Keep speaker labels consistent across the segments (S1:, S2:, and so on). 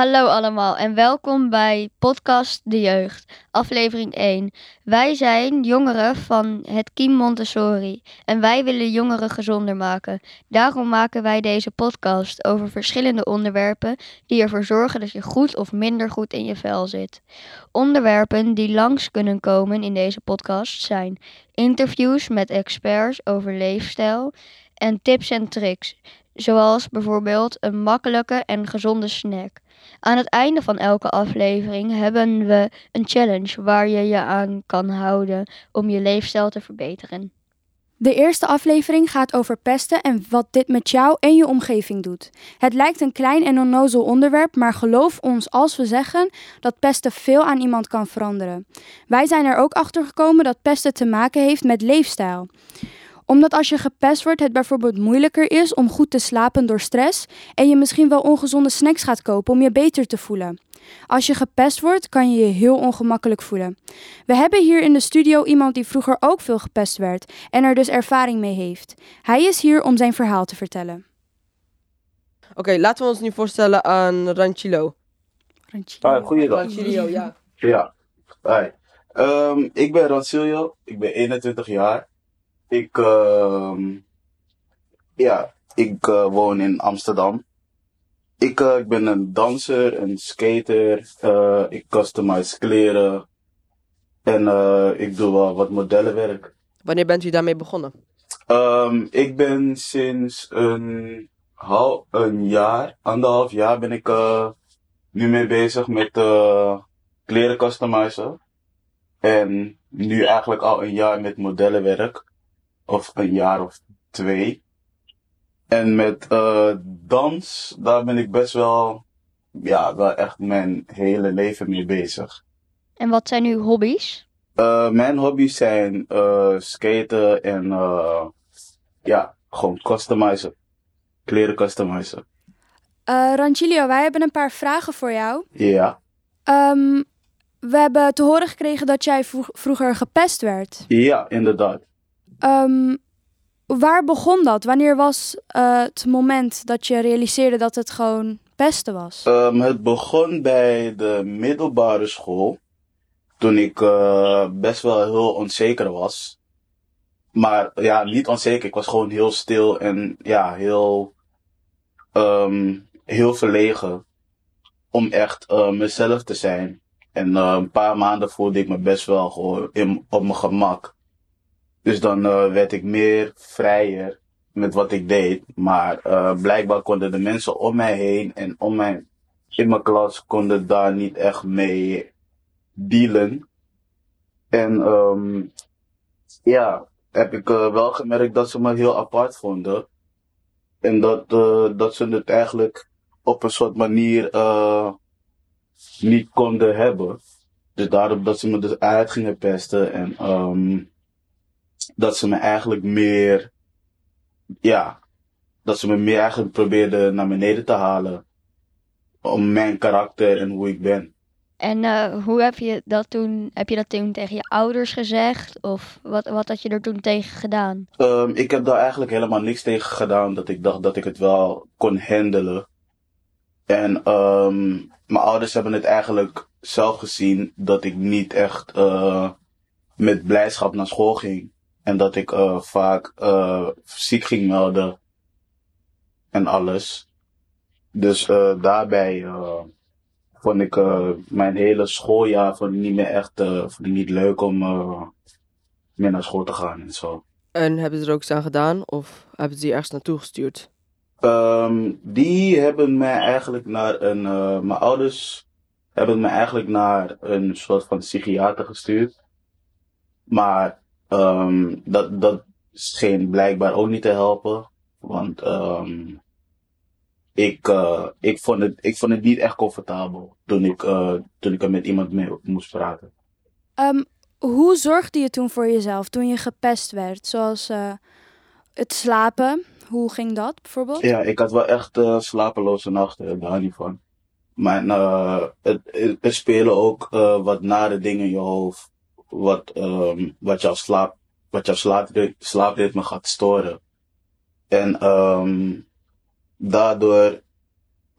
S1: Hallo allemaal en welkom bij Podcast De Jeugd, aflevering 1. Wij zijn jongeren van het Kiem Montessori en wij willen jongeren gezonder maken. Daarom maken wij deze podcast over verschillende onderwerpen die ervoor zorgen dat je goed of minder goed in je vel zit. Onderwerpen die langs kunnen komen in deze podcast zijn interviews met experts over leefstijl en tips en tricks, zoals bijvoorbeeld een makkelijke en gezonde snack. Aan het einde van elke aflevering hebben we een challenge waar je je aan kan houden om je leefstijl te verbeteren.
S2: De eerste aflevering gaat over pesten en wat dit met jou en je omgeving doet. Het lijkt een klein en onnozel onderwerp, maar geloof ons als we zeggen dat pesten veel aan iemand kan veranderen. Wij zijn er ook achter gekomen dat pesten te maken heeft met leefstijl omdat als je gepest wordt, het bijvoorbeeld moeilijker is om goed te slapen door stress en je misschien wel ongezonde snacks gaat kopen om je beter te voelen. Als je gepest wordt, kan je je heel ongemakkelijk voelen. We hebben hier in de studio iemand die vroeger ook veel gepest werd en er dus ervaring mee heeft. Hij is hier om zijn verhaal te vertellen.
S3: Oké, laten we ons nu voorstellen aan Ranchilo.
S2: Ranchilo.
S4: Ah, goeiedag.
S3: Ja.
S4: Ja, hi. Ehm, ik ben Rancilio, ik ben 21 jaar. Ik, ehm ja, ik eh, woon in Amsterdam. Ik, eh, ik ben een danser, een skater, eh, ik customize kleren en ik doe wel wat modellenwerk.
S3: Wanneer bent u daarmee begonnen?
S4: Ehm, ik ben sinds een, een jaar, anderhalf jaar ben ik nu mee bezig met kleren customizen. En nu eigenlijk al een jaar met modellenwerk. Of een jaar of twee. En met eh, dans, daar ben ik best wel, ja, wel echt mijn hele leven mee bezig.
S1: En wat zijn uw hobby's?
S4: Eh, mijn hobby's zijn eh skaten en eh ja, gewoon customizen. Kleren customizen.
S2: Eh, Ranchilio, wij hebben een paar vragen voor jou.
S4: Ja.
S2: Ehm, we hebben te horen gekregen dat jij vro- vroeger gepest werd.
S4: Ja, inderdaad.
S2: Ehm, waar begon dat? Wanneer was eh, het moment dat je realiseerde dat het gewoon pesten was?
S4: Ehm, het begon bij de middelbare school. Toen ik eh, best wel heel onzeker was. Maar ja, niet onzeker. Ik was gewoon heel stil en ja, heel, ehm, heel verlegen. Om echt eh, mezelf te zijn. En een paar maanden voelde ik me best wel gewoon op mijn gemak. Dus dan eh, werd ik meer vrijer met wat ik deed. Maar eh, blijkbaar konden de mensen om mij heen en om mij in mijn klas konden daar niet echt mee dealen. En ehm ja, heb ik eh, wel gemerkt dat ze me heel apart vonden. En dat, dat ze het eigenlijk op een soort manier niet konden hebben. Dus daarom dat ze me dus uit gingen pesten en ehm dat ze me eigenlijk meer, ja, dat ze me meer eigenlijk probeerden naar beneden te halen. Om mijn karakter en hoe ik ben.
S1: En eh, hoe heb je dat toen, heb je dat toen tegen je ouders gezegd? Of wat, wat had je er toen tegen gedaan?
S4: Ehm, ik heb daar eigenlijk helemaal niks tegen gedaan. Dat ik dacht dat ik het wel kon handelen. En ehm, mijn ouders hebben het eigenlijk zelf gezien dat ik niet echt eh, met blijdschap naar school ging. En dat ik eh, vaak eh, ziek ging melden. En alles. Dus eh, daarbij eh, vond ik eh, mijn hele schooljaar vond ik niet meer echt eh, vond ik niet leuk om eh, meer naar school te gaan en zo.
S3: En hebben ze er ook iets aan gedaan? Of hebben ze die ergens naartoe gestuurd?
S4: Ehm, die hebben mij eigenlijk naar een. eh, mijn ouders hebben mij eigenlijk naar een soort van psychiater gestuurd. Maar ehm, dat, dat scheen blijkbaar ook niet te helpen. Want ehm, ik, eh, ik, vond het, ik vond het niet echt comfortabel toen ik, eh, toen ik er met iemand mee moest praten.
S2: Ehm, hoe zorgde je toen voor jezelf toen je gepest werd? Zoals eh, het slapen. Hoe ging dat bijvoorbeeld?
S4: Ja, ik had wel echt slapeloze nachten, daar niet van. Maar het, het- er spelen ook wat nare dingen in je hoofd. Wat, ehm, wat jouw slaap, wat jouw slaaprit- slaapritme gaat storen. En ehm, daardoor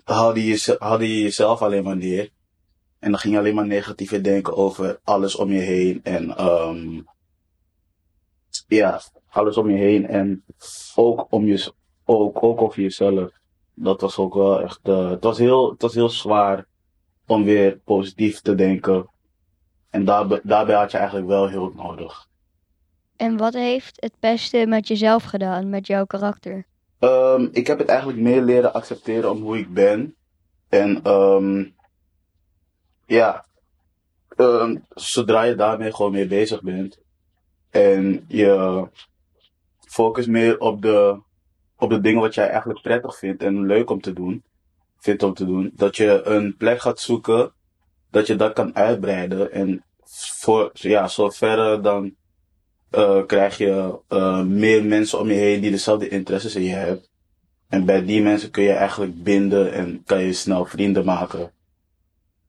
S4: haalde je, je jezelf alleen maar neer. En dan ging je alleen maar negatief denken over alles om je heen. En ehm ja, alles om je heen. En ook, om je, ook, ook over jezelf. Dat was ook wel echt. het, was heel, het was heel zwaar om weer positief te denken. En daarbij, daarbij had je eigenlijk wel hulp nodig.
S1: En wat heeft het beste met jezelf gedaan, met jouw karakter?
S4: Ehm, ik heb het eigenlijk meer leren accepteren om hoe ik ben. En ehm ja, ehm, zodra je daarmee gewoon mee bezig bent. En je focust meer op de, op de dingen wat jij eigenlijk prettig vindt en leuk om te doen. Vindt om te doen. Dat je een plek gaat zoeken. Dat je dat kan uitbreiden. En voor, ja, zover dan eh, krijg je eh, meer mensen om je heen die dezelfde interesses in je hebben. En bij die mensen kun je eigenlijk binden en kan je snel vrienden maken.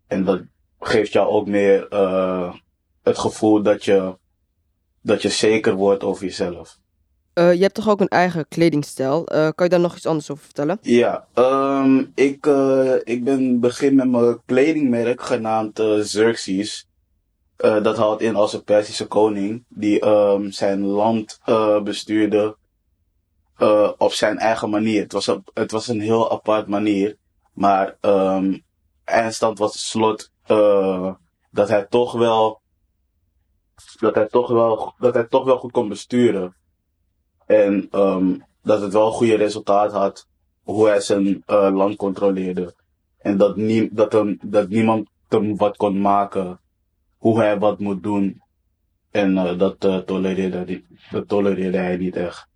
S4: En dat geeft jou ook meer eh, het gevoel dat je, dat je zeker wordt over jezelf.
S3: Eh, je hebt toch ook een eigen kledingstijl? Eh, kan je daar nog iets anders over vertellen?
S4: Ja, ehm, ik, eh, ik ben begin met mijn kledingmerk genaamd Xerxes. Dat houdt in als een Persische koning die ehm, zijn land bestuurde op zijn eigen manier. Het was, het was een heel apart manier, maar ehm eindstand was het slot dat hij toch wel dat hij toch wel dat hij toch wel goed kon besturen. En ehm dat het wel een goede resultaat had hoe hij zijn eh, land controleerde. En dat, nie, dat, hem, dat niemand hem wat kon maken hoe hij wat moet doen. En eh, dat, eh, tolereerde hij, dat tolereerde hij niet echt.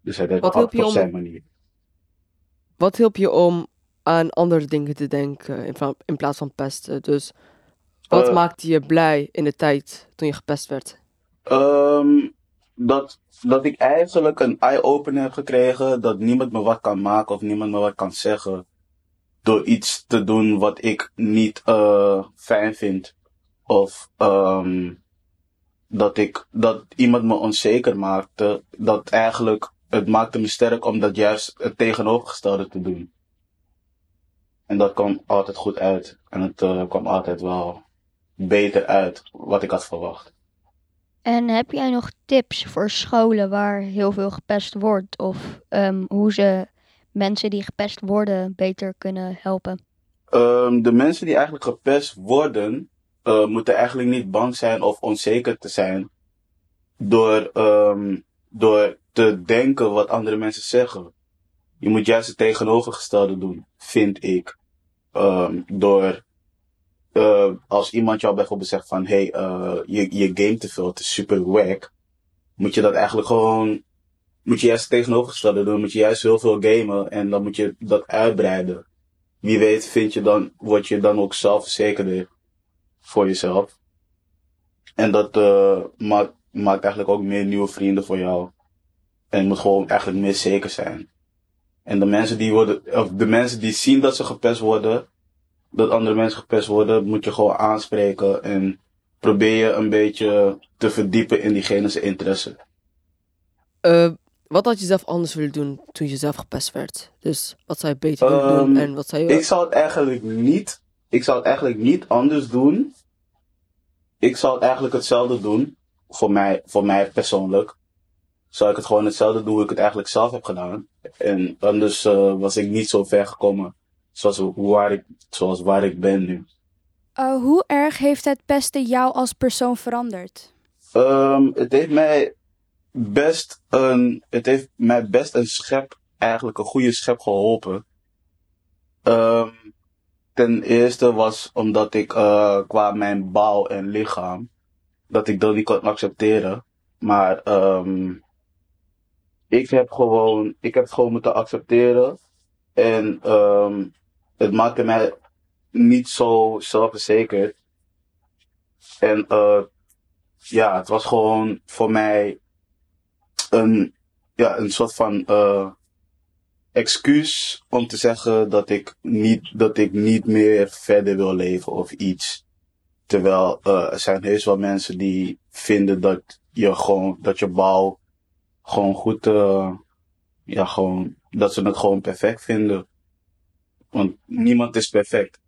S4: Dus hij deed
S3: Wat
S4: op
S3: om-
S4: zijn manier.
S3: Wat hielp je om aan andere dingen te denken in, plaats van pesten? Dus wat maakte je blij in de tijd toen je gepest werd?
S4: Ehm, dat, dat ik eigenlijk een eye-opener heb gekregen dat niemand me wat kan maken of niemand me wat kan zeggen. Door iets te doen wat ik niet eh, fijn vind. Of ehm, dat ik dat iemand me onzeker maakte. Dat eigenlijk het maakte me sterk om dat juist het tegenovergestelde te doen. En dat kwam altijd goed uit. En het eh, kwam altijd wel beter uit wat ik had verwacht.
S1: En heb jij nog tips voor scholen waar heel veel gepest wordt? Of ehm, hoe ze mensen die gepest worden beter kunnen helpen?
S4: Ehm, de mensen die eigenlijk gepest worden, eh, moeten eigenlijk niet bang zijn of onzeker te zijn door, ehm, door te denken wat andere mensen zeggen. Je moet juist het tegenovergestelde doen, vind ik. Door, eh, als iemand jou bijvoorbeeld zegt van, hey, eh, je, je game te veel, het is super wack, moet je dat eigenlijk gewoon, moet je juist tegenovergestelde doen, moet je juist heel veel gamen en dan moet je dat uitbreiden wie weet vind je dan, word je dan ook zelfverzekerder voor jezelf. En dat eh, maakt, maakt eigenlijk ook meer nieuwe vrienden voor jou. En moet gewoon eigenlijk meer zeker zijn. En de mensen die worden, of de mensen die zien dat ze gepest worden, dat andere mensen gepest worden, moet je gewoon aanspreken en probeer je een beetje te verdiepen in diegene's interesse.
S3: Eh, wat had je zelf anders willen doen toen je zelf gepest werd? Dus wat zou je beter willen doen
S4: Ehm,
S3: en wat zou je...
S4: Ik zou het eigenlijk niet, ik zou het eigenlijk niet anders doen. Ik zou het eigenlijk hetzelfde doen. Voor mij, voor mij persoonlijk. Zou ik het gewoon hetzelfde doen hoe ik het eigenlijk zelf heb gedaan. En anders eh, was ik niet zo ver gekomen. Zoals waar ik, zoals waar ik ben nu.
S2: Uh, hoe erg heeft het pesten jou als persoon veranderd?
S4: Ehm, het heeft mij best een, het heeft mij best een schep, eigenlijk een goede schep geholpen. Ehm, ten eerste was omdat ik eh, qua mijn bouw en lichaam, dat ik dat niet kon accepteren. Maar ehm, ik heb gewoon, ik heb het gewoon moeten accepteren. En ehm, het maakte mij niet zo zelfverzekerd. En eh ja, het was gewoon voor mij een, ja, een soort van eh excuus om te zeggen dat ik niet, dat ik niet meer verder wil leven of iets. Terwijl eh, er zijn heus wel mensen die vinden dat je gewoon, dat je bouw gewoon goed, ja, gewoon, dat ze het gewoon perfect vinden. Want niemand is perfect.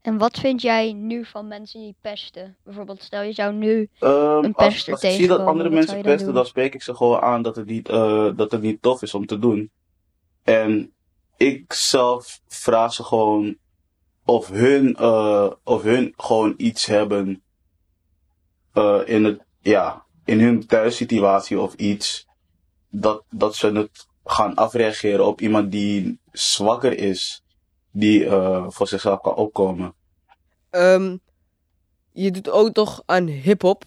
S1: En wat vind jij nu van mensen die pesten? Bijvoorbeeld, stel je zou nu
S4: Ehm,
S1: Een
S4: als,
S1: pester
S4: als ik zie dat andere mensen
S1: dan
S4: pesten, dan spreek ik ze gewoon aan dat het niet, eh, dat het niet tof is om te doen. En ik zelf vraag ze gewoon of hun, eh, of hun gewoon iets hebben eh, in, het, ja, in hun thuissituatie of iets. Dat, dat ze het gaan afreageren op iemand die zwakker is, die eh, voor zichzelf kan opkomen.
S3: Ehm, je doet ook toch aan hip-hop.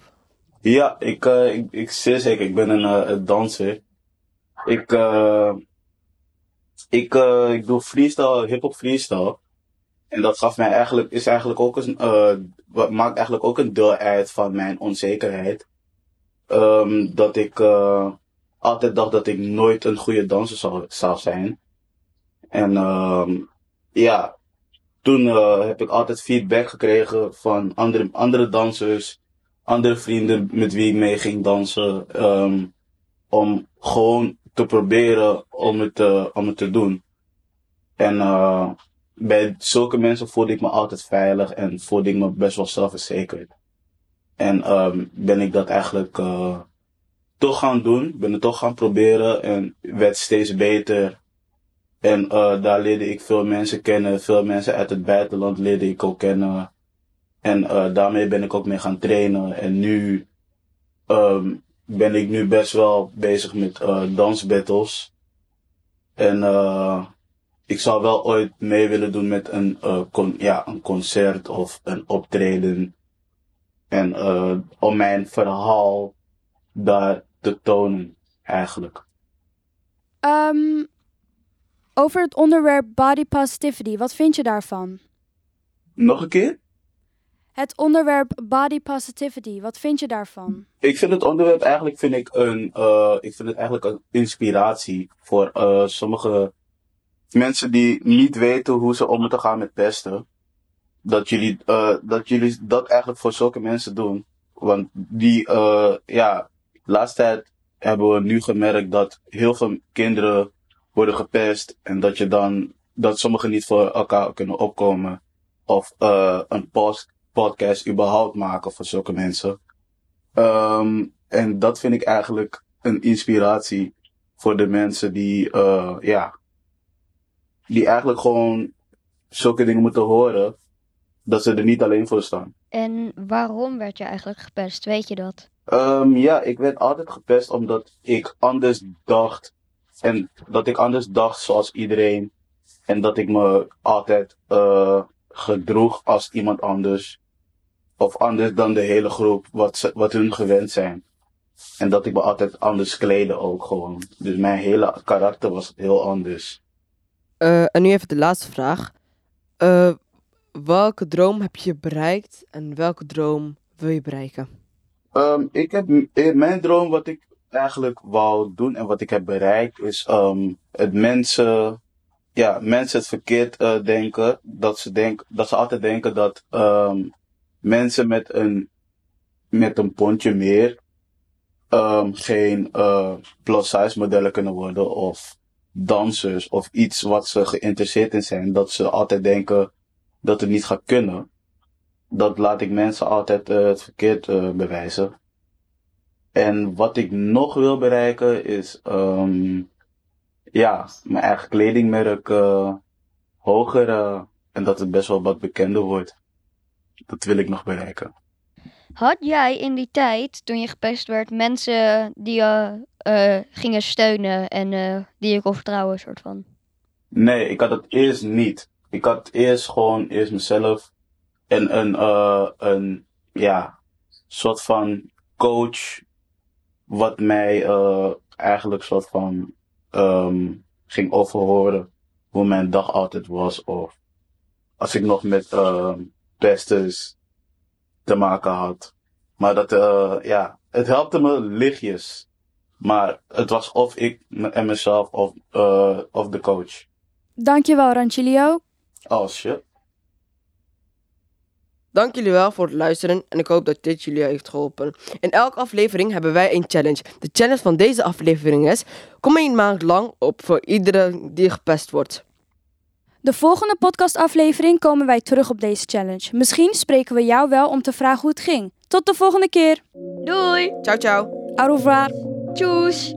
S4: Ja, ik, eh, ik, ik zeer zeker. Ik ben een, eh, een danser. Ik, ik, ik doe freestyle, hip-hop freestyle. En dat gaf mij eigenlijk, is eigenlijk ook een, eh, wat maakt eigenlijk ook een deel uit van mijn onzekerheid. Ehm, dat ik altijd dacht dat ik nooit een goede danser zou, zou zijn. En ehm, ja, toen eh, heb ik altijd feedback gekregen van andere, andere dansers andere vrienden met wie ik mee ging dansen. ehm, om gewoon te proberen om het, te- om het te doen. En eh, bij zulke mensen voelde ik me altijd veilig en voelde ik me best wel zelfverzekerd. En ehm, ben ik dat eigenlijk eh, toch gaan doen. Ben het toch gaan proberen en werd steeds beter. En eh, daar leerde ik veel mensen kennen. Veel mensen uit het buitenland leerde ik ook kennen. En eh, daarmee ben ik ook mee gaan trainen. En nu ehm, ben ik nu best wel bezig met eh dansbattles. En eh, ik zou wel ooit mee willen doen met een, eh, con- ja, een concert of een optreden. En eh, om mijn verhaal daar te tonen, eigenlijk.
S2: Ehm, over het onderwerp body positivity, wat vind je daarvan?
S4: Nog een keer?
S2: Het onderwerp body positivity, wat vind je daarvan?
S4: Ik vind het onderwerp eigenlijk vind ik een, eh, ik vind het eigenlijk een inspiratie voor eh, sommige mensen die niet weten hoe ze om moeten gaan met pesten. Dat jullie, eh, dat jullie dat eigenlijk voor zulke mensen doen. Want die, eh, ja, laatst tijd hebben we nu gemerkt dat heel veel kinderen worden gepest en dat je dan, dat sommigen niet voor elkaar kunnen opkomen. Of eh, een post, podcast überhaupt maken voor zulke mensen. Ehm, en dat vind ik eigenlijk een inspiratie voor de mensen die, eh, ja, die eigenlijk gewoon zulke dingen moeten horen, dat ze er niet alleen voor staan.
S1: En waarom werd je eigenlijk gepest? Weet je dat?
S4: Ehm, ja, ik werd altijd gepest omdat ik anders dacht. En dat ik anders dacht zoals iedereen. En dat ik me altijd eh, gedroeg als iemand anders. Of anders dan de hele groep, wat, ze, wat hun gewend zijn. En dat ik me altijd anders kleden ook gewoon. Dus mijn hele karakter was heel anders.
S3: Eh, en nu even de laatste vraag. Eh, welke droom heb je bereikt en welke droom wil je bereiken?
S4: Ehm, ik heb, mijn droom wat ik eigenlijk wou doen en wat ik heb bereikt is ehm, het mensen, ja, mensen het verkeerd eh, denken. Dat ze, denk, dat ze altijd denken dat ehm, mensen met een, met een pondje meer ehm, geen eh, plus-size modellen kunnen worden of dansers of iets wat ze geïnteresseerd in zijn. Dat ze altijd denken dat het niet gaat kunnen. Dat laat ik mensen altijd eh, het verkeerd bewijzen. En wat ik nog wil bereiken is, ehm, ja, mijn eigen kledingmerk eh, hoger en dat het best wel wat bekender wordt. Dat wil ik nog bereiken.
S1: Had jij in die tijd, toen je gepest werd, mensen die je eh, gingen steunen en eh, die je kon vertrouwen, soort van?
S4: Nee, ik had het eerst niet. Ik had eerst gewoon eerst mezelf en een, eh, een ja, soort van coach, wat mij eh, eigenlijk soort van ehm, ging overhoren hoe mijn dag altijd was. Of als ik nog met ehm pesters te maken had. Maar dat, eh, ja, het helpte me lichtjes. Maar het was of ik en mezelf of, eh, of de coach.
S2: Dankjewel, Ranchilio.
S4: Oh shit.
S3: Dank jullie wel voor het luisteren en ik hoop dat dit jullie heeft geholpen. In elke aflevering hebben wij een challenge. De challenge van deze aflevering is: kom een maand lang op voor iedereen die gepest wordt.
S2: De volgende podcastaflevering komen wij terug op deze challenge. Misschien spreken we jou wel om te vragen hoe het ging. Tot de volgende keer.
S1: Doei!
S3: Ciao, ciao.
S2: Au revoir.
S1: Tjoes!